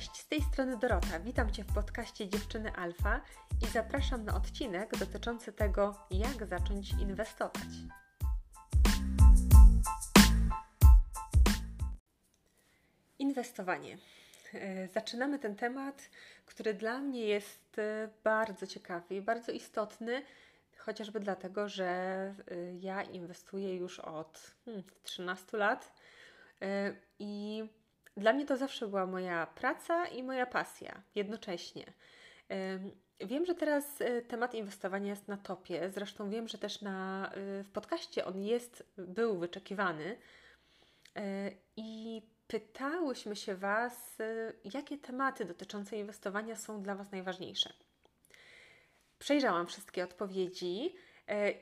Cześć, z tej strony Dorota. Witam Cię w podcaście Dziewczyny Alfa i zapraszam na odcinek dotyczący tego, jak zacząć inwestować. Inwestowanie. E, zaczynamy ten temat, który dla mnie jest e, bardzo ciekawy i bardzo istotny, chociażby dlatego, że e, ja inwestuję już od 13 hmm, lat i dla mnie to zawsze była moja praca i moja pasja jednocześnie. Wiem, że teraz e, temat inwestowania jest na topie. Zresztą wiem, że też na, e, w podcaście on jest, był wyczekiwany. E, I pytałyśmy się Was, jakie tematy dotyczące inwestowania są dla Was najważniejsze. Przejrzałam wszystkie odpowiedzi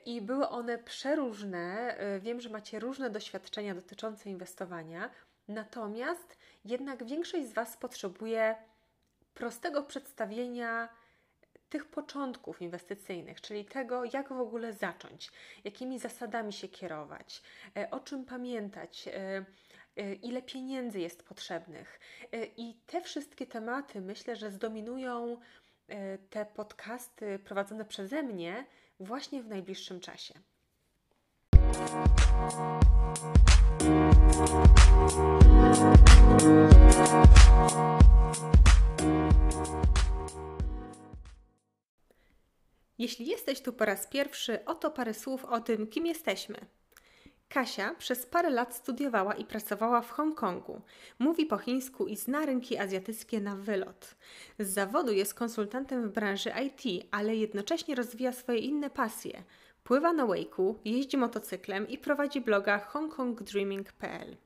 i były one przeróżne. Wiem, że macie różne doświadczenia dotyczące inwestowania. Natomiast jednak większość z Was potrzebuje prostego przedstawienia tych początków inwestycyjnych, czyli tego, jak w ogóle zacząć, jakimi zasadami się kierować, e, o czym pamiętać, e, e, ile pieniędzy jest potrzebnych. I te wszystkie tematy myślę, że zdominują te podcasty prowadzone przeze mnie właśnie w najbliższym czasie. Jeśli jesteś tu po raz pierwszy, oto parę słów o tym, kim jesteśmy. Kasia przez parę lat studiowała i pracowała w Hongkongu. Mówi po chińsku i zna rynki azjatyckie na wylot. Z zawodu jest konsultantem w branży IT, ale jednocześnie rozwija swoje inne pasje. Pływa na wake'u, jeździ motocyklem i prowadzi bloga hongkongdreaming.pl.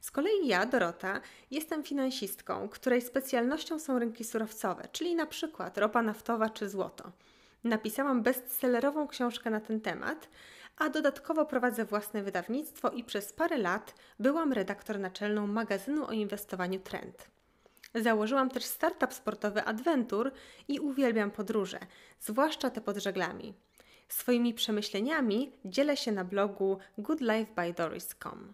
Z kolei ja, Dorota, jestem finansistką, której specjalnością są rynki surowcowe, czyli na przykład ropa naftowa czy złoto. Napisałam bestsellerową książkę na ten temat, a dodatkowo prowadzę własne wydawnictwo i przez parę lat byłam redaktor naczelną magazynu o inwestowaniu Trend. Założyłam też startup sportowy Adventure i uwielbiam podróże, zwłaszcza te pod żeglami. Swoimi przemyśleniami dzielę się na blogu goodlifebydoris.com.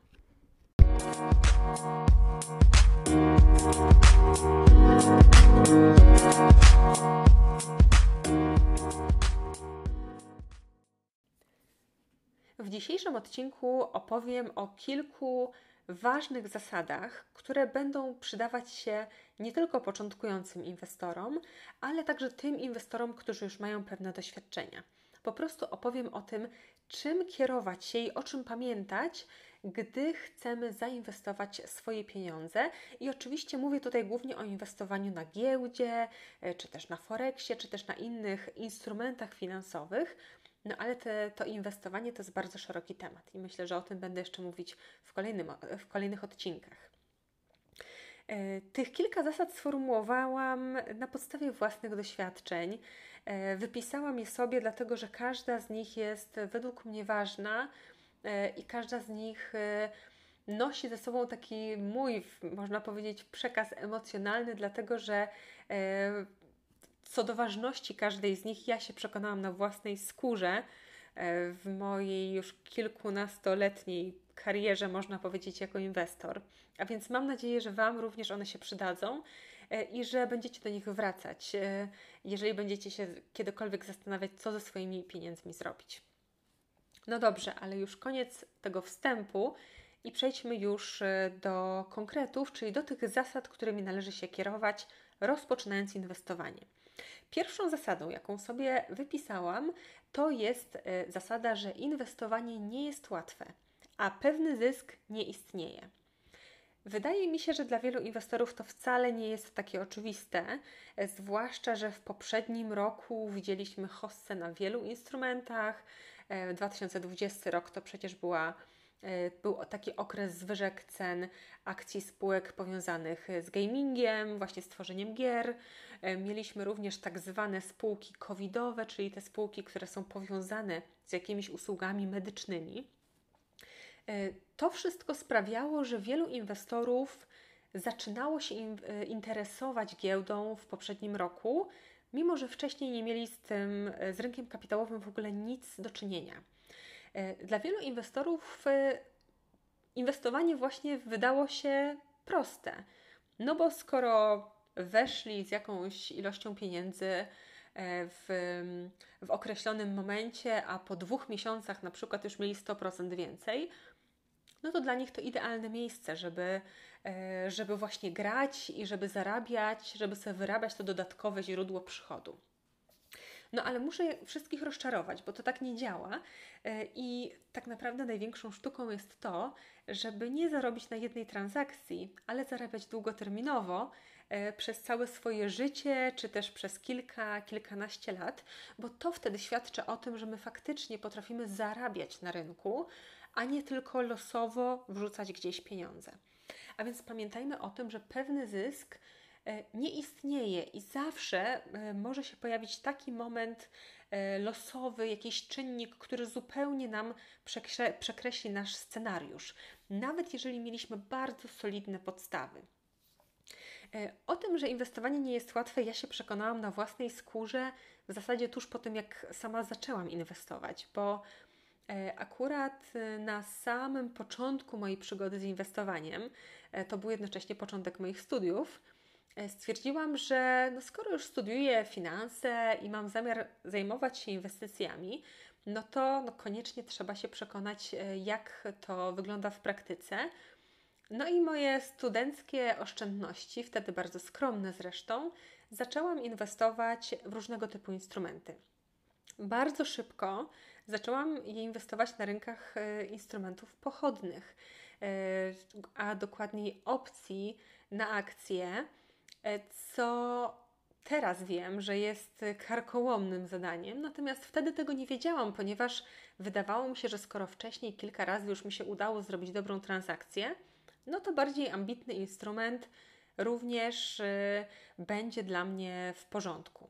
W dzisiejszym odcinku opowiem o kilku ważnych zasadach, które będą przydawać się nie tylko początkującym inwestorom, ale także tym inwestorom, którzy już mają pewne doświadczenia. Po prostu opowiem o tym, czym kierować się i o czym pamiętać, gdy chcemy zainwestować swoje pieniądze. I oczywiście mówię tutaj głównie o inwestowaniu na giełdzie, e, czy też na Forexie, czy też na innych instrumentach finansowych. No ale te, to inwestowanie to jest bardzo szeroki temat i myślę, że o tym będę jeszcze mówić w, kolejnym, w kolejnych odcinkach. E, tych kilka zasad sformułowałam na podstawie własnych doświadczeń. E, wypisałam je sobie, dlatego że każda z nich jest według mnie ważna e, i każda z nich nosi ze sobą taki mój, można powiedzieć, przekaz emocjonalny, dlatego że co do ważności każdej z nich, ja się przekonałam na własnej skórze w mojej już kilkunastoletniej karierze, można powiedzieć, jako inwestor. A więc mam nadzieję, że Wam również one się przydadzą e, i że będziecie do nich wracać, e, jeżeli będziecie się kiedykolwiek zastanawiać, co ze swoimi pieniędzmi zrobić. No dobrze, ale już koniec tego wstępu i przejdźmy już e, do konkretów, czyli do tych zasad, którymi należy się kierować, rozpoczynając inwestowanie. Pierwszą zasadą, jaką sobie wypisałam, to jest zasada, że inwestowanie nie jest łatwe a pewny zysk nie istnieje. Wydaje mi się, że dla wielu inwestorów to wcale nie jest takie oczywiste, zwłaszcza, że w poprzednim roku widzieliśmy hossę na wielu instrumentach. 2020 e, rok to przecież była, e, był taki okres zwyżek cen akcji spółek powiązanych z gamingiem, właśnie z tworzeniem gier. E, mieliśmy również tak zwane spółki covidowe, czyli te spółki, które są powiązane z jakimiś usługami medycznymi. E, to wszystko sprawiało, że wielu inwestorów zaczynało się e, interesować giełdą w poprzednim roku, mimo że wcześniej nie mieli z tym, e, z rynkiem kapitałowym w ogóle nic do czynienia. Dla wielu inwestorów inwestowanie właśnie wydało się proste. No bo skoro weszli z jakąś ilością pieniędzy w, w określonym momencie, a po dwóch miesiącach na przykład już mieli 100% więcej, no to dla nich to idealne miejsce, żeby, e, żeby właśnie grać i żeby zarabiać, żeby sobie wyrabiać to dodatkowe źródło przychodu. No ale muszę wszystkich rozczarować, bo to tak nie działa. E, I tak naprawdę największą sztuką jest to, żeby nie zarobić na jednej transakcji, ale zarabiać długoterminowo e, przez całe swoje życie, czy też przez kilka, kilkanaście lat, bo to wtedy świadczy o tym, że my faktycznie potrafimy zarabiać na rynku, a nie tylko losowo wrzucać gdzieś pieniądze. A więc pamiętajmy o tym, że pewny zysk e, nie istnieje i zawsze e, może się pojawić taki moment e, losowy, jakiś czynnik, który zupełnie nam przekreśli nasz scenariusz, nawet jeżeli mieliśmy bardzo solidne podstawy. O tym, że inwestowanie nie jest łatwe, ja się przekonałam na własnej skórze w zasadzie tuż po tym, jak sama zaczęłam inwestować, bo akurat e, na samym początku mojej przygody z inwestowaniem, e, to był jednocześnie początek moich studiów, stwierdziłam, że no skoro już studiuję finanse i mam zamiar zajmować się inwestycjami, no to no koniecznie trzeba się przekonać, jak to wygląda w praktyce. No i moje studenckie oszczędności, wtedy bardzo skromne zresztą, zaczęłam inwestować w różnego typu instrumenty. Bardzo szybko zaczęłam je inwestować na rynkach e, instrumentów pochodnych, e, a dokładniej opcji na akcje, e, co teraz wiem, że jest karkołomnym zadaniem, natomiast wtedy tego nie wiedziałam, ponieważ wydawało mi się, że skoro wcześniej kilka razy już mi się udało zrobić dobrą transakcję, no to bardziej ambitny instrument również będzie dla mnie w porządku.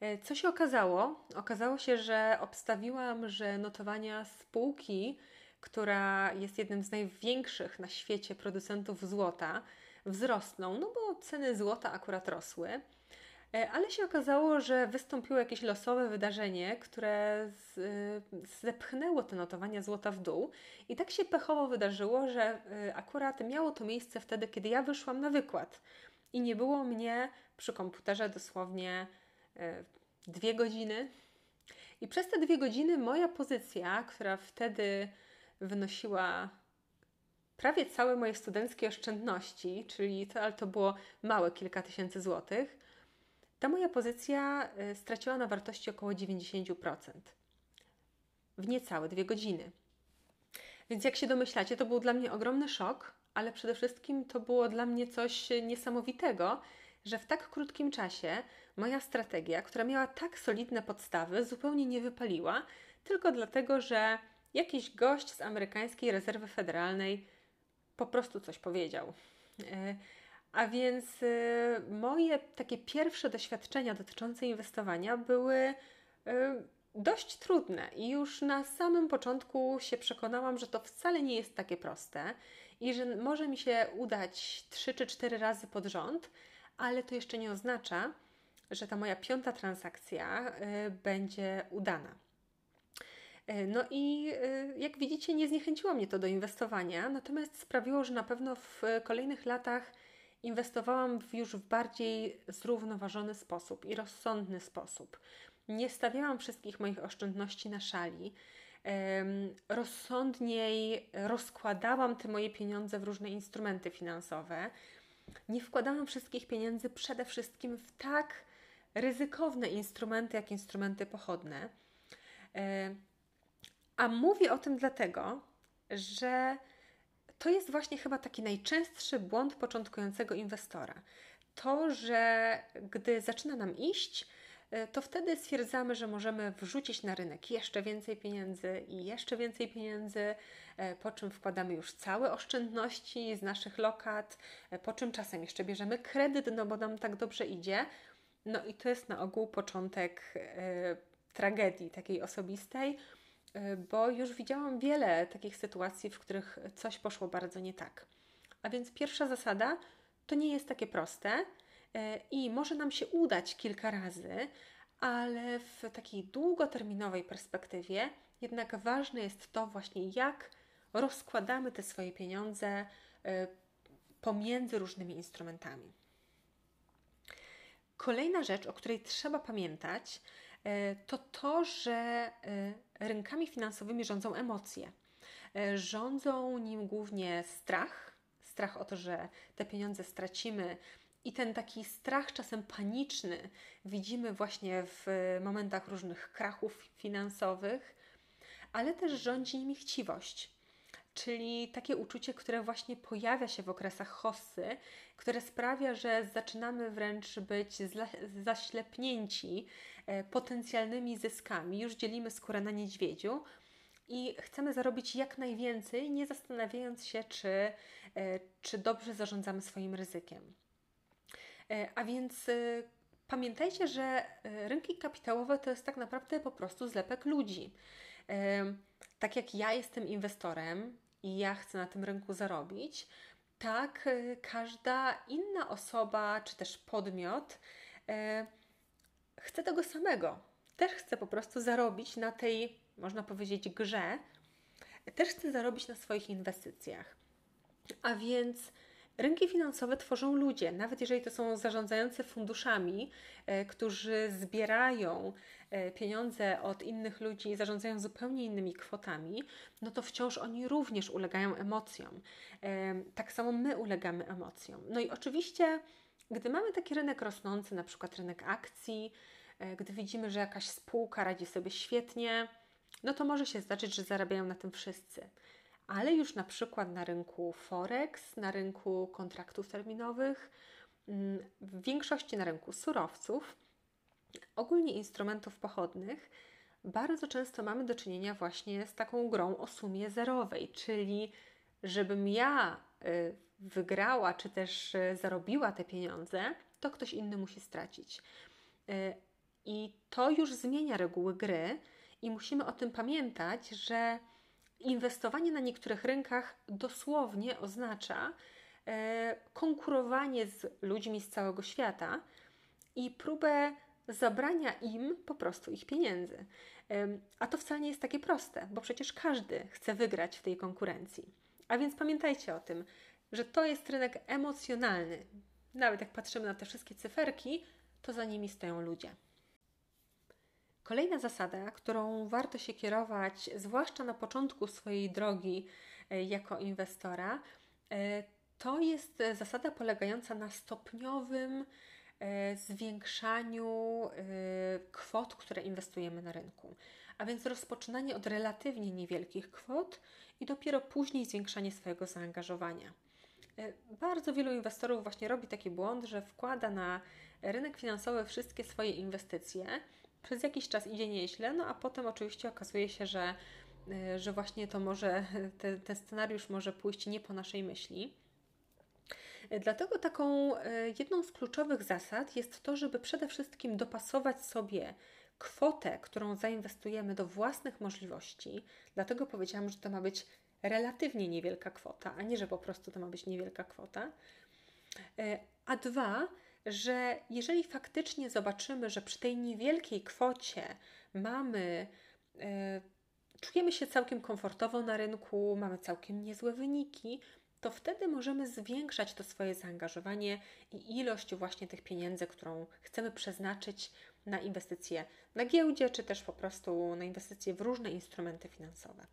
E, co się okazało? Okazało się, że obstawiłam, że notowania spółki, która jest jednym z największych na świecie producentów złota, wzrosną, no bo ceny złota akurat rosły. E, ale się okazało, że wystąpiło jakieś losowe wydarzenie, które e, zepchnęło te notowania złota w dół. I tak się pechowo wydarzyło, że akurat miało to miejsce wtedy, kiedy ja wyszłam na wykład. I nie było mnie przy komputerze dosłownie dwie godziny. I przez te dwie godziny moja pozycja, która wtedy wynosiła prawie całe moje studenckie oszczędności, czyli to, ale to było małe kilka tysięcy złotych, ta moja pozycja e, straciła na wartości około 90%. W niecałe dwie godziny. Więc jak się domyślacie, to był dla mnie ogromny szok, ale przede wszystkim to było dla mnie coś niesamowitego, że w tak krótkim czasie moja strategia, która miała tak solidne podstawy, zupełnie nie wypaliła, tylko dlatego, że jakiś gość z amerykańskiej rezerwy federalnej po prostu coś powiedział. E, a więc e, moje takie pierwsze doświadczenia dotyczące inwestowania były e, dość trudne i już na samym początku się przekonałam, że to wcale nie jest takie proste i że może mi się udać 3 czy 4 razy pod rząd, ale to jeszcze nie oznacza, że ta moja piąta transakcja y, będzie udana. Y, no i y, jak widzicie, nie zniechęciło mnie to do inwestowania, natomiast sprawiło, że na pewno w kolejnych latach inwestowałam w już w bardziej zrównoważony sposób i rozsądny sposób. Nie stawiałam wszystkich moich oszczędności na szali. Rozsądniej rozkładałam te moje pieniądze w różne instrumenty finansowe. Nie wkładałam wszystkich pieniędzy przede wszystkim w tak ryzykowne instrumenty, jak instrumenty pochodne. E, a mówię o tym dlatego, że to jest właśnie chyba taki najczęstszy błąd początkującego inwestora. To, że gdy zaczyna nam iść, to wtedy stwierdzamy, że możemy wrzucić na rynek jeszcze więcej pieniędzy i jeszcze więcej pieniędzy, e, po czym wkładamy już całe oszczędności z naszych lokat, po czym czasem jeszcze bierzemy kredyt, no bo nam tak dobrze idzie, no i to jest na ogół początek e, tragedii takiej osobistej, e, bo już widziałam wiele takich sytuacji, w których coś poszło bardzo nie tak. A więc pierwsza zasada to nie jest takie proste e, i może nam się udać kilka razy, ale w takiej długoterminowej perspektywie jednak ważne jest to właśnie, jak rozkładamy te swoje pieniądze pomiędzy różnymi instrumentami. Kolejna rzecz, o której trzeba pamiętać, e, to to, że e, rynkami finansowymi rządzą emocje. E, rządzą nim głównie strach, strach o to, że te pieniądze stracimy. I ten taki strach, czasem paniczny, widzimy właśnie w momentach różnych krachów finansowych, ale też rządzi nimi chciwość czyli takie uczucie, które właśnie pojawia się w okresach hossy, które sprawia, że zaczynamy wręcz być zaślepnięci e, potencjalnymi zyskami. Już dzielimy skórę na niedźwiedziu i chcemy zarobić jak najwięcej, nie zastanawiając się, czy, e, czy dobrze zarządzamy swoim ryzykiem. E, a więc pamiętajcie, że rynki kapitałowe to jest tak naprawdę po prostu zlepek ludzi. Tak jak ja jestem inwestorem, i ja chcę na tym rynku zarobić, tak każda inna osoba czy też podmiot e, chce tego samego. Też chce po prostu zarobić na tej, można powiedzieć, grze, też chce zarobić na swoich inwestycjach. A więc Rynki finansowe tworzą ludzie, nawet jeżeli to są zarządzający funduszami, e, którzy zbierają e, pieniądze od innych ludzi i zarządzają zupełnie innymi kwotami, no to wciąż oni również ulegają emocjom. E, tak samo my ulegamy emocjom. No i oczywiście, gdy mamy taki rynek rosnący, na przykład rynek akcji, gdy widzimy, że jakaś spółka radzi sobie świetnie, no to może się zdarzyć, że zarabiają na tym wszyscy ale już na przykład na rynku Forex, na rynku kontraktów terminowych, mm, w większości na rynku surowców, ogólnie instrumentów pochodnych, bardzo często mamy do czynienia właśnie z taką grą o sumie zerowej, czyli żebym ja y, wygrała czy też y, zarobiła te pieniądze, to ktoś inny musi stracić. Y, I to już zmienia reguły gry, i musimy o tym pamiętać, że inwestowanie na niektórych rynkach dosłownie oznacza e, konkurowanie z ludźmi z całego świata i próbę zabrania im po prostu ich pieniędzy. A to wcale nie jest takie proste, bo przecież każdy chce wygrać w tej konkurencji. A więc pamiętajcie o tym, że to jest rynek emocjonalny. Nawet jak patrzymy na te wszystkie cyferki, to za nimi stoją ludzie. Kolejna zasada, którą warto się kierować, zwłaszcza na początku swojej drogi e, jako inwestora, e, to jest zasada polegająca na stopniowym e, zwiększaniu kwot, które inwestujemy na rynku. A więc rozpoczynanie od relatywnie niewielkich kwot i dopiero później zwiększanie swojego zaangażowania. Bardzo wielu inwestorów właśnie robi taki błąd, że wkłada na rynek finansowy wszystkie swoje inwestycje przez jakiś czas idzie nieźle, no a potem oczywiście okazuje się, że, y, że właśnie to może, te, ten scenariusz może pójść nie po naszej myśli. Dlatego taką y, jedną z kluczowych zasad jest to, żeby przede wszystkim dopasować sobie kwotę, którą zainwestujemy do własnych możliwości. Dlatego powiedziałam, że to ma być relatywnie niewielka kwota, a nie, że po prostu to ma być niewielka kwota. Y, a dwa, że jeżeli faktycznie zobaczymy, że przy tej niewielkiej kwocie mamy, e, czujemy się całkiem komfortowo na rynku, mamy całkiem niezłe wyniki, to wtedy możemy zwiększać to swoje zaangażowanie i ilość właśnie tych pieniędzy, którą chcemy przeznaczyć na inwestycje na giełdzie, czy też po prostu na inwestycje w różne instrumenty finansowe.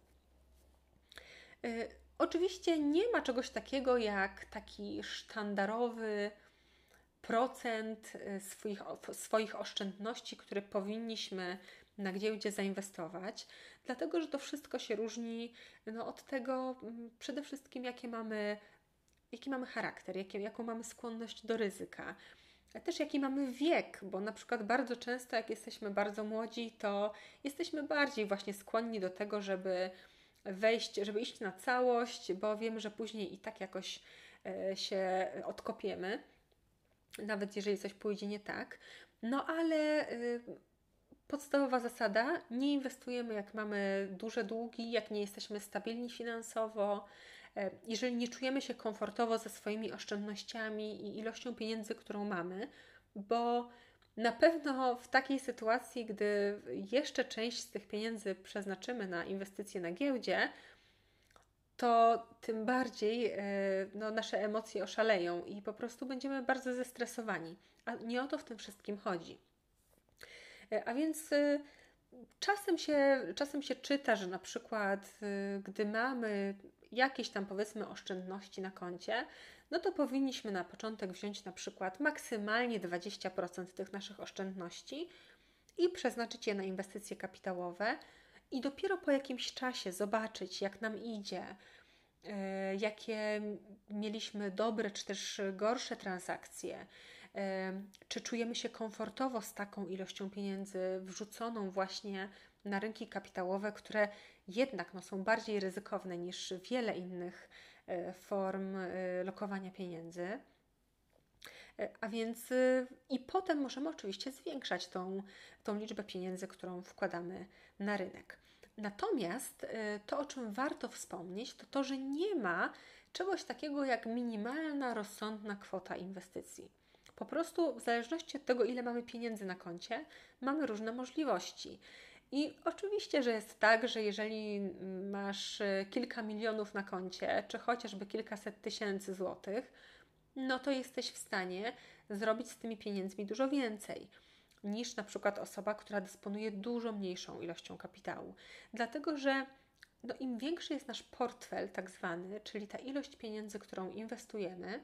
E, oczywiście nie ma czegoś takiego jak taki sztandarowy procent y, swoich, swoich oszczędności, które powinniśmy na giełdzie zainwestować, dlatego że to wszystko się różni no, od tego mm, przede wszystkim, jakie mamy, jaki mamy charakter, jakie, jaką mamy skłonność do ryzyka. A też jaki mamy wiek, bo na przykład bardzo często, jak jesteśmy bardzo młodzi, to jesteśmy bardziej właśnie skłonni do tego, żeby wejść, żeby iść na całość, bo wiemy, że później i tak jakoś e, się odkopiemy nawet jeżeli coś pójdzie nie tak. No ale y, podstawowa zasada: nie inwestujemy, jak mamy duże długi, jak nie jesteśmy stabilni finansowo. E, jeżeli nie czujemy się komfortowo ze swoimi oszczędnościami i ilością pieniędzy, którą mamy, bo na pewno w takiej sytuacji, gdy jeszcze część z tych pieniędzy przeznaczymy na inwestycje na giełdzie, to tym bardziej e, no, nasze emocje oszaleją i po prostu będziemy bardzo zestresowani. A nie o to w tym wszystkim chodzi. E, a więc czasem się, czasem się czyta, że na przykład gdy mamy jakieś tam powiedzmy oszczędności na koncie, no to powinniśmy na początek wziąć na przykład maksymalnie 20% tych naszych oszczędności i przeznaczyć je na inwestycje kapitałowe i dopiero po jakimś czasie zobaczyć, jak nam idzie, e, jakie mieliśmy dobre czy też gorsze transakcje, e, czy czujemy się komfortowo z taką ilością pieniędzy wrzuconą właśnie na rynki kapitałowe, które jednak no, są bardziej ryzykowne niż wiele innych e, form lokowania pieniędzy. A więc i potem możemy oczywiście zwiększać tą, tą liczbę pieniędzy, którą wkładamy na rynek. Natomiast y, to, o czym warto wspomnieć, to to, że nie ma czegoś takiego jak minimalna, rozsądna kwota inwestycji. Po prostu w zależności od tego, ile mamy pieniędzy na koncie, mamy różne możliwości. I oczywiście, że jest tak, że jeżeli masz y, kilka milionów na koncie, czy chociażby kilkaset tysięcy złotych, no to jesteś w stanie zrobić z tymi pieniędzmi dużo więcej niż na przykład osoba, która dysponuje dużo mniejszą ilością kapitału. Dlatego, że no, im większy jest nasz portfel, tak zwany, czyli ta ilość pieniędzy, którą inwestujemy,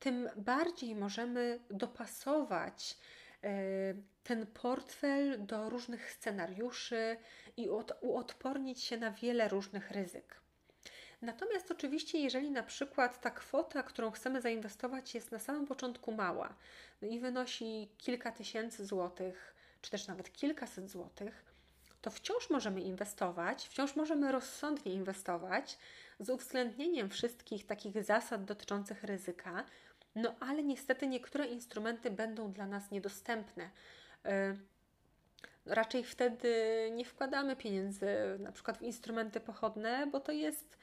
tym bardziej możemy dopasować e, ten portfel do różnych scenariuszy i uodpornić się na wiele różnych ryzyk. Natomiast oczywiście, jeżeli na przykład ta kwota, którą chcemy zainwestować, jest na samym początku mała no i wynosi kilka tysięcy złotych, czy też nawet kilkaset złotych, to wciąż możemy inwestować, wciąż możemy rozsądnie inwestować z uwzględnieniem wszystkich takich zasad dotyczących ryzyka, no ale niestety niektóre instrumenty będą dla nas niedostępne. Y, raczej wtedy nie wkładamy pieniędzy na przykład w instrumenty pochodne, bo to jest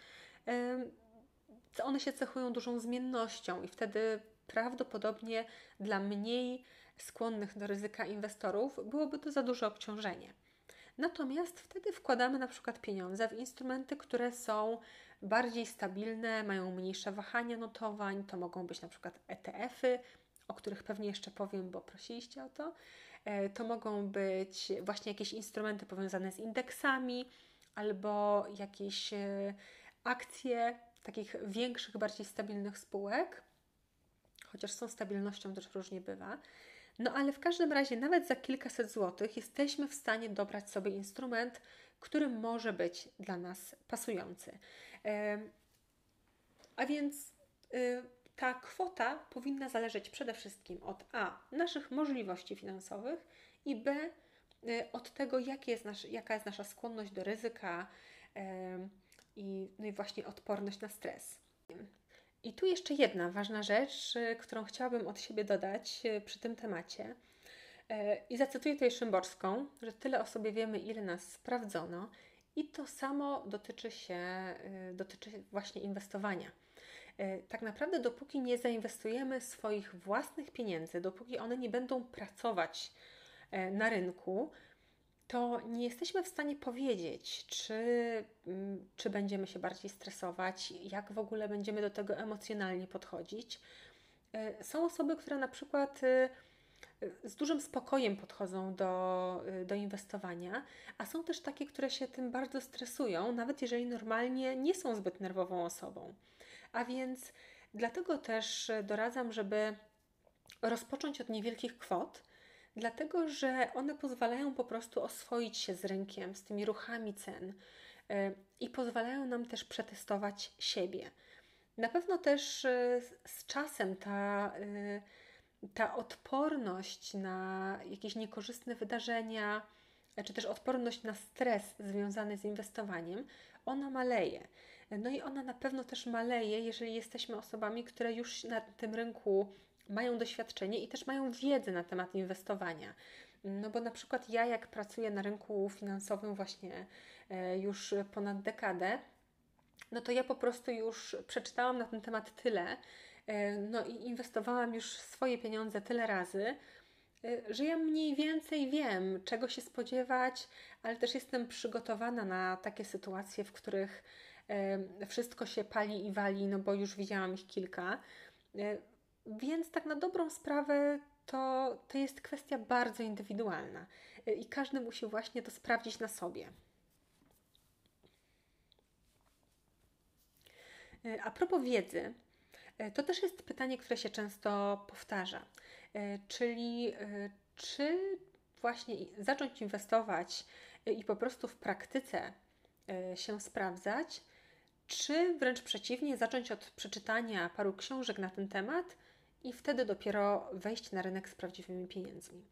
one się cechują dużą zmiennością i wtedy prawdopodobnie dla mniej skłonnych do ryzyka inwestorów byłoby to za duże obciążenie. Natomiast wtedy wkładamy na przykład pieniądze w instrumenty, które są bardziej stabilne, mają mniejsze wahania notowań. To mogą być na przykład ETF-y, o których pewnie jeszcze powiem, bo prosiliście o to. E, to mogą być właśnie jakieś instrumenty powiązane z indeksami albo jakieś e, akcje takich większych, bardziej stabilnych spółek, chociaż tą stabilnością też różnie bywa. No ale w każdym razie, nawet za kilkaset złotych jesteśmy w stanie dobrać sobie instrument, który może być dla nas pasujący. A więc y, ta kwota powinna zależeć przede wszystkim od A naszych możliwości finansowych i B y, od tego, jest nasz, jaka jest nasza skłonność do ryzyka i, no i właśnie odporność na stres. I tu jeszcze jedna ważna rzecz, y, którą chciałabym od siebie dodać y, przy tym temacie. Y, I zacytuję tutaj Szymborską, że tyle o sobie wiemy, ile nas sprawdzono, i to samo dotyczy się, dotyczy właśnie inwestowania. Tak naprawdę, dopóki nie zainwestujemy swoich własnych pieniędzy, dopóki one nie będą pracować na rynku, to nie jesteśmy w stanie powiedzieć, czy, mm, czy będziemy się bardziej stresować, jak w ogóle będziemy do tego emocjonalnie podchodzić. E, są osoby, które na przykład e, z dużym spokojem podchodzą do, e, do inwestowania, a są też takie, które się tym bardzo stresują, nawet jeżeli normalnie nie są zbyt nerwową osobą. A więc dlatego też doradzam, żeby rozpocząć od niewielkich kwot dlatego że one pozwalają po prostu oswoić się z rynkiem, z tymi ruchami cen y, i pozwalają nam też przetestować siebie. Na pewno też y, z czasem ta, y, ta odporność na jakieś niekorzystne wydarzenia, czy też odporność na stres związany z inwestowaniem, ona maleje. No i ona na pewno też maleje, jeżeli jesteśmy osobami, które już na tym rynku mają doświadczenie i też mają wiedzę na temat inwestowania. No bo na przykład ja, jak pracuję na rynku finansowym właśnie e, już ponad dekadę, no to ja po prostu już przeczytałam na ten temat tyle, e, no i inwestowałam już swoje pieniądze tyle razy, e, że ja mniej więcej wiem, czego się spodziewać, ale też jestem przygotowana na takie sytuacje, w których wszystko się pali i wali, no bo już widziałam ich kilka. Więc tak na dobrą sprawę to, to jest kwestia bardzo indywidualna i każdy musi właśnie to sprawdzić na sobie. A propos wiedzy, to też jest pytanie, które się często powtarza. Czyli czy właśnie zacząć inwestować i po prostu w praktyce się sprawdzać, czy wręcz przeciwnie, zacząć od przeczytania paru książek na ten temat i wtedy dopiero wejść na rynek z prawdziwymi pieniędzmi.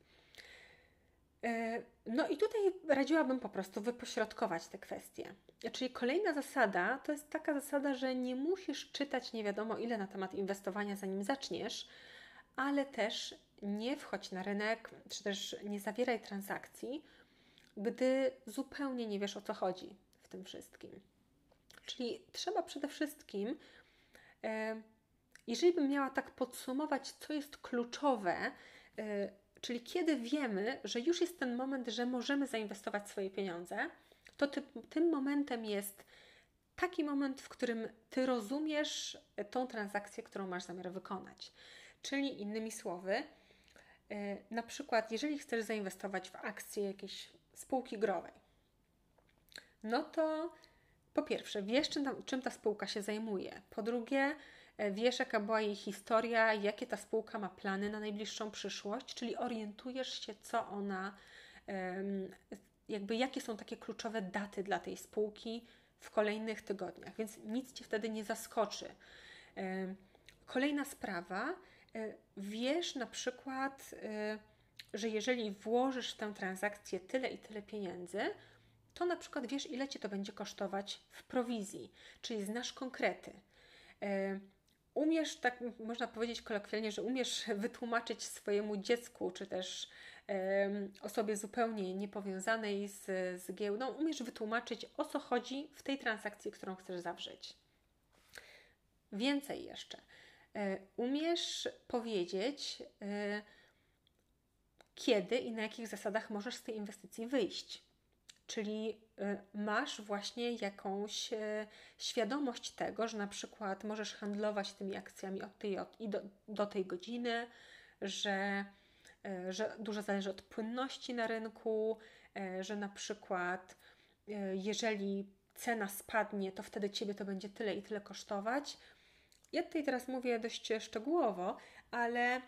E, no i tutaj radziłabym po prostu wypośrodkować te kwestie. Czyli kolejna zasada to jest taka zasada, że nie musisz czytać nie wiadomo ile na temat inwestowania, zanim zaczniesz, ale też nie wchodź na rynek, czy też nie zawieraj transakcji, gdy zupełnie nie wiesz o co chodzi w tym wszystkim. Czyli trzeba przede wszystkim, e, jeżeli bym miała tak podsumować, co jest kluczowe, e, czyli kiedy wiemy, że już jest ten moment, że możemy zainwestować swoje pieniądze, to ty, tym momentem jest taki moment, w którym ty rozumiesz tą transakcję, którą masz zamiar wykonać. Czyli innymi słowy, e, na przykład, jeżeli chcesz zainwestować w akcję jakiejś spółki growej, no to po pierwsze, wiesz, czym ta, czym ta spółka się zajmuje. Po drugie, wiesz, jaka była jej historia, jakie ta spółka ma plany na najbliższą przyszłość, czyli orientujesz się, co ona, jakby jakie są takie kluczowe daty dla tej spółki w kolejnych tygodniach, więc nic cię wtedy nie zaskoczy. Kolejna sprawa, e, wiesz na przykład, e, że jeżeli włożysz w tę transakcję tyle i tyle pieniędzy, to na przykład wiesz, ile ci to będzie kosztować w prowizji, czyli znasz konkrety. Umiesz, tak można powiedzieć kolokwialnie, że umiesz wytłumaczyć swojemu dziecku, czy też osobie zupełnie niepowiązanej z, z giełdą, umiesz wytłumaczyć, o co chodzi w tej transakcji, którą chcesz zawrzeć. Więcej jeszcze. E, umiesz powiedzieć, e, kiedy i na jakich zasadach możesz z tej inwestycji wyjść. Czyli y, masz właśnie jakąś y, świadomość tego, że na przykład możesz handlować tymi akcjami od tej i do, do tej godziny, że, y, że dużo zależy od płynności na rynku, że na przykład jeżeli cena spadnie, to wtedy ciebie to będzie tyle i tyle kosztować. Ja tutaj teraz mówię dość szczegółowo, ale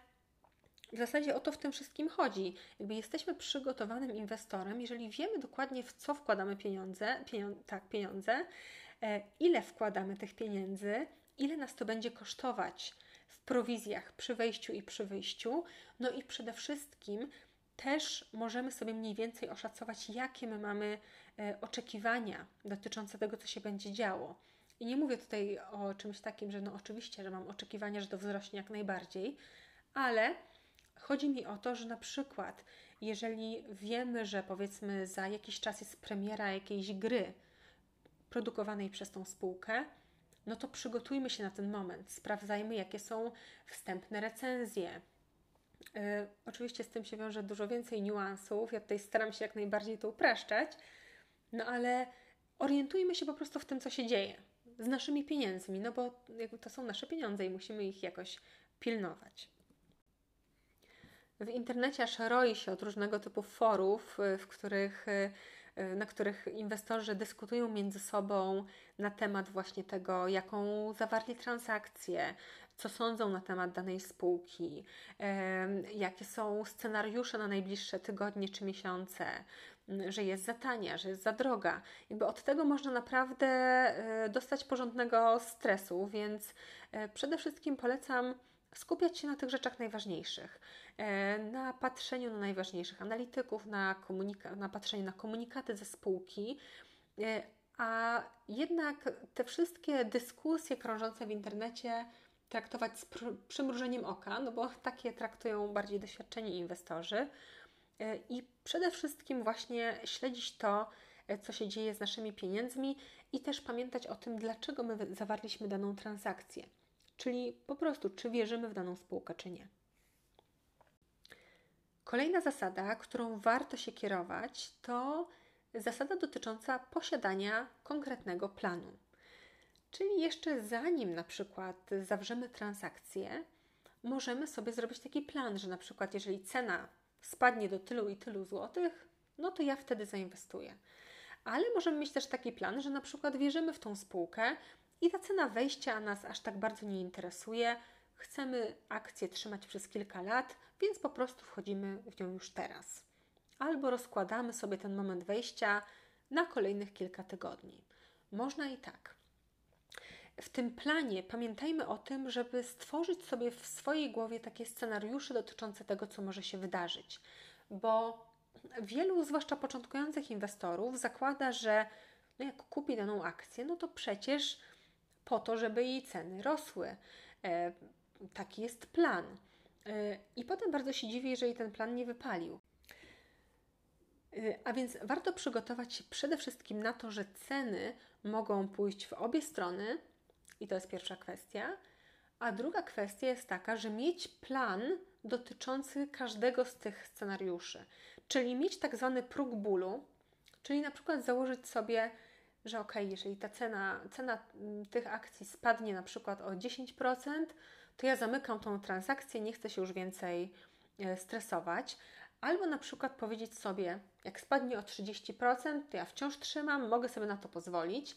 w zasadzie o to w tym wszystkim chodzi. Jakby jesteśmy przygotowanym inwestorem, jeżeli wiemy dokładnie w co wkładamy pieniądze, tak, pieniądze, e, ile wkładamy tych pieniędzy, ile nas to będzie kosztować w prowizjach przy wejściu i przy wyjściu, no i przede wszystkim też możemy sobie mniej więcej oszacować, jakie my mamy e, oczekiwania dotyczące tego, co się będzie działo. I nie mówię tutaj o czymś takim, że no oczywiście, że mam oczekiwania, że to wzrośnie jak najbardziej, ale Chodzi mi o to, że na przykład, jeżeli wiemy, że powiedzmy za jakiś czas jest premiera jakiejś gry produkowanej przez tą spółkę, no to przygotujmy się na ten moment, sprawdzajmy, jakie są wstępne recenzje. Yy, oczywiście z tym się wiąże dużo więcej niuansów. Ja tutaj staram się jak najbardziej to upraszczać, no ale orientujmy się po prostu w tym, co się dzieje z naszymi pieniędzmi, no bo to są nasze pieniądze i musimy ich jakoś pilnować. W internecie aż roi się od różnego typu forów, y, w których, y, y, na których inwestorzy dyskutują między sobą na temat właśnie tego, jaką zawarli transakcję, co sądzą na temat danej spółki, jakie są scenariusze na najbliższe tygodnie czy miesiące, że jest za tania, że jest za droga. Jakby od tego można naprawdę dostać porządnego stresu, więc przede wszystkim polecam skupiać się na tych rzeczach najważniejszych, na patrzeniu na najważniejszych analityków, na, komunika- na patrzeniu na komunikaty ze spółki, e, a jednak te wszystkie dyskusje krążące w internecie traktować z przymrużeniem oka, no bo takie traktują bardziej doświadczeni inwestorzy e, i przede wszystkim właśnie śledzić to, co się dzieje z naszymi pieniędzmi i też pamiętać o tym, dlaczego my zawarliśmy daną transakcję czyli po prostu, czy wierzymy w daną spółkę, czy nie. Kolejna zasada, którą warto się kierować, to zasada dotycząca posiadania konkretnego planu. Czyli jeszcze zanim na przykład zawrzemy transakcję, możemy sobie zrobić taki plan, że na przykład jeżeli cena spadnie do tylu i tylu złotych, no to ja wtedy zainwestuję. Ale możemy mieć też taki plan, że na przykład wierzymy w tą spółkę i ta cena wejścia nas aż tak bardzo nie interesuje. Chcemy akcję trzymać przez kilka lat, więc po prostu wchodzimy w nią już teraz. Albo rozkładamy sobie ten moment wejścia na kolejnych kilka tygodni. Można i tak. W tym planie pamiętajmy o tym, żeby stworzyć sobie w swojej głowie takie scenariusze dotyczące tego, co może się wydarzyć, bo wielu, zwłaszcza początkujących inwestorów, zakłada, że no jak kupi daną akcję, no to przecież po to, żeby jej ceny rosły. E, taki jest plan. E, I potem bardzo się dziwi, jeżeli ten plan nie wypalił. E, a więc warto przygotować się przede wszystkim na to, że ceny mogą pójść w obie strony, i to jest pierwsza kwestia. A druga kwestia jest taka, że mieć plan dotyczący każdego z tych scenariuszy, czyli mieć tak zwany próg bólu, czyli na przykład założyć sobie, że ok, jeżeli ta cena, cena mm, tych akcji spadnie na przykład o 10%, to ja zamykam tą transakcję, nie chcę się już więcej e, stresować. Albo na przykład powiedzieć sobie, jak spadnie o 30%, to ja wciąż trzymam, mogę sobie na to pozwolić.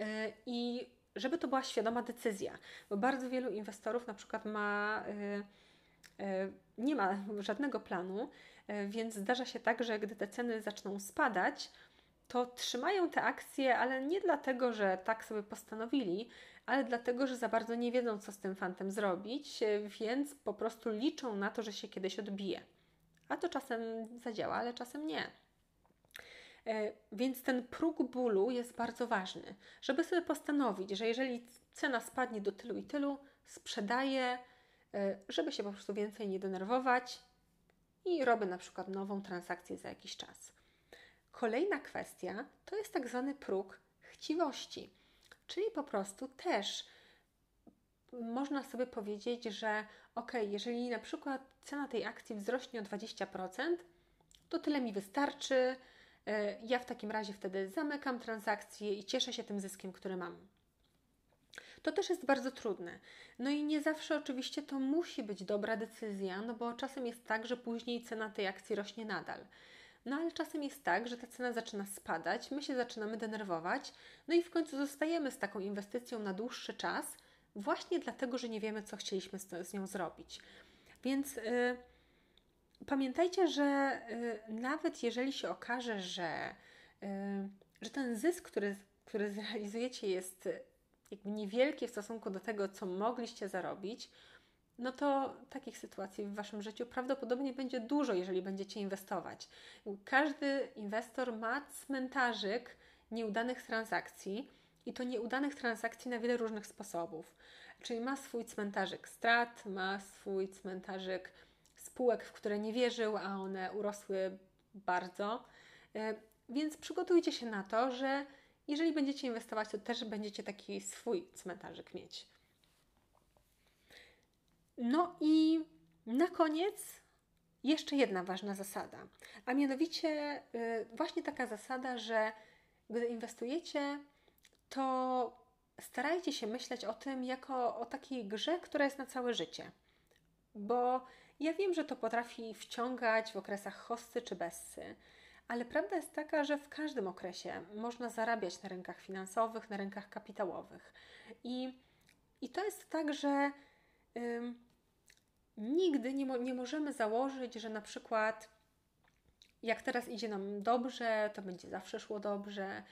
E, I żeby to była świadoma decyzja, bo bardzo wielu inwestorów na przykład ma, y, nie ma żadnego planu, więc zdarza się tak, że gdy te ceny zaczną spadać, to trzymają te akcje, ale nie dlatego, że tak sobie postanowili, ale dlatego, że za bardzo nie wiedzą, co z tym fantem zrobić, więc po prostu liczą na to, że się kiedyś odbije. A to czasem zadziała, ale czasem nie. E, więc ten próg bólu jest bardzo ważny, żeby sobie postanowić, że jeżeli cena spadnie do tylu i tylu, sprzedaję, e, żeby się po prostu więcej nie denerwować i robię na przykład nową transakcję za jakiś czas. Kolejna kwestia to jest tak zwany próg chciwości, czyli po prostu też można sobie powiedzieć, że ok, jeżeli na przykład cena tej akcji wzrośnie o 20%, to tyle mi wystarczy, E, ja w takim razie wtedy zamykam transakcję i cieszę się tym zyskiem, który mam. To też jest bardzo trudne. No i nie zawsze oczywiście to musi być dobra decyzja, no bo czasem jest tak, że później cena tej akcji rośnie nadal. No ale czasem jest tak, że ta cena zaczyna spadać, my się zaczynamy denerwować, no i w końcu zostajemy z taką inwestycją na dłuższy czas, właśnie dlatego, że nie wiemy, co chcieliśmy z, nią zrobić. Więc. Yy, pamiętajcie, że y, nawet jeżeli się okaże, że, y, że ten zysk, który, który zrealizujecie, jest jakby niewielki w stosunku do tego, co mogliście zarobić, no to takich sytuacji w Waszym życiu prawdopodobnie będzie dużo, jeżeli będziecie inwestować. Każdy inwestor ma cmentarzyk nieudanych transakcji i to nieudanych transakcji na wiele różnych sposobów. Czyli ma swój cmentarzyk strat, ma swój cmentarzyk spółek, w które nie wierzył, a one urosły bardzo. E, więc przygotujcie się na to, że jeżeli będziecie inwestować, to też będziecie taki swój cmentarzyk mieć. No i na koniec jeszcze jedna ważna zasada, a mianowicie e, właśnie taka zasada, że gdy inwestujecie, to starajcie się myśleć o tym jako o takiej grze, która jest na całe życie. Bo ja wiem, że to potrafi wciągać w okresach hossy czy bessy, ale prawda jest taka, że w każdym okresie można zarabiać na rynkach finansowych, na rynkach kapitałowych. I, i to jest tak, że ym, nigdy nie, mo nie możemy założyć, że na przykład jak teraz idzie nam dobrze, to będzie zawsze szło dobrze.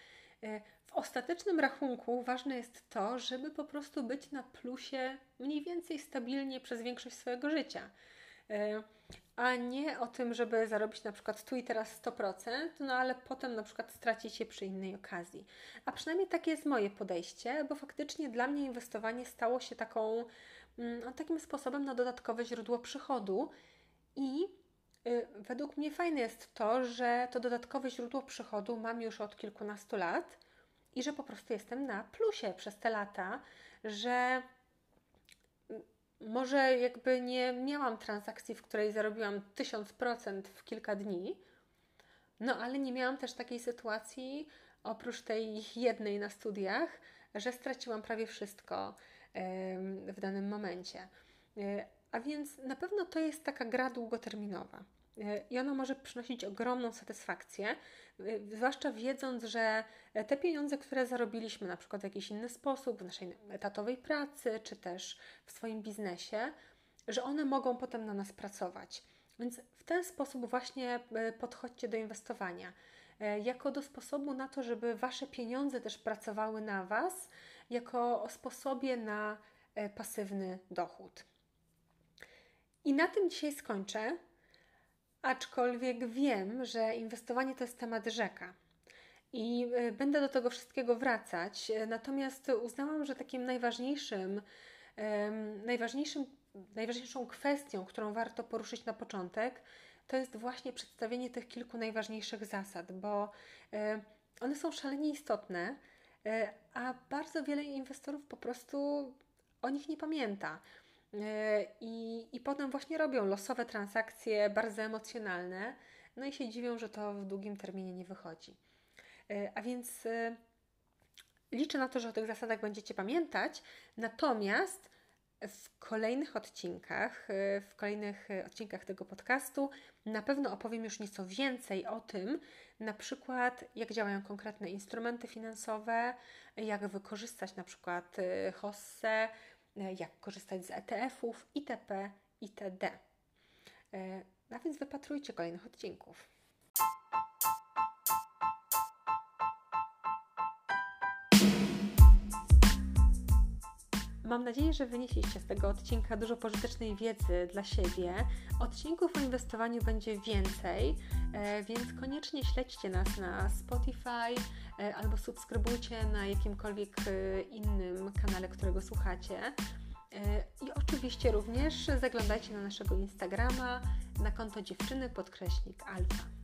Y, w ostatecznym rachunku ważne jest to, żeby po prostu być na plusie mniej więcej stabilnie przez większość swojego życia. E, a nie o tym, żeby zarobić na przykład tu i teraz 100%, no ale potem na przykład stracić je przy innej okazji. A przynajmniej takie jest moje podejście, bo faktycznie dla mnie inwestowanie stało się taką, mm, takim sposobem na dodatkowe źródło przychodu. I y, według mnie fajne jest to, że to dodatkowe źródło przychodu mam już od kilkunastu lat i że po prostu jestem na plusie przez te lata, że może jakby nie miałam transakcji, w której zarobiłam 1000% w kilka dni, no ale nie miałam też takiej sytuacji, oprócz tej jednej na studiach, że straciłam prawie wszystko w danym momencie. A więc na pewno to jest taka gra długoterminowa. I ona może przynosić ogromną satysfakcję, zwłaszcza wiedząc, że te pieniądze, które zarobiliśmy na przykład w jakiś inny sposób, w naszej etatowej pracy, czy też w swoim biznesie, że one mogą potem na nas pracować. Więc w ten sposób właśnie e, podchodźcie do inwestowania. E, jako do sposobu na to, żeby Wasze pieniądze też pracowały na Was, jako o sposobie na e, pasywny dochód. I na tym dzisiaj skończę, aczkolwiek wiem, że inwestowanie to jest temat rzeka. I będę do tego wszystkiego wracać. Natomiast uznałam, że takim najważniejszym, najważniejszym najważniejszą kwestią, którą warto poruszyć na początek, to jest właśnie przedstawienie tych kilku najważniejszych zasad, bo e, one są szalenie istotne, e, a bardzo wiele inwestorów po prostu o nich nie pamięta. E, I, I potem właśnie robią losowe transakcje, bardzo emocjonalne, no i się dziwią, że to w długim terminie nie wychodzi. A więc liczę na to, że o tych zasadach będziecie pamiętać, natomiast w kolejnych odcinkach, y, w kolejnych y, odcinkach tego podcastu na pewno opowiem już nieco więcej o tym, na przykład jak działają konkretne instrumenty finansowe, jak wykorzystać na przykład y, hossę, jak korzystać z ETF-ów itp. itd. A więc wypatrujcie kolejnych odcinków. Mam nadzieję, że wynieśliście z tego odcinka dużo pożytecznej wiedzy dla siebie. Odcinków o inwestowaniu będzie więcej, e, więc koniecznie śledźcie nas na Spotify e, albo subskrybujcie na jakimkolwiek e, innym kanale, którego słuchacie. I oczywiście również zaglądajcie na naszego Instagrama na konto dziewczyny podkreśnik alfa.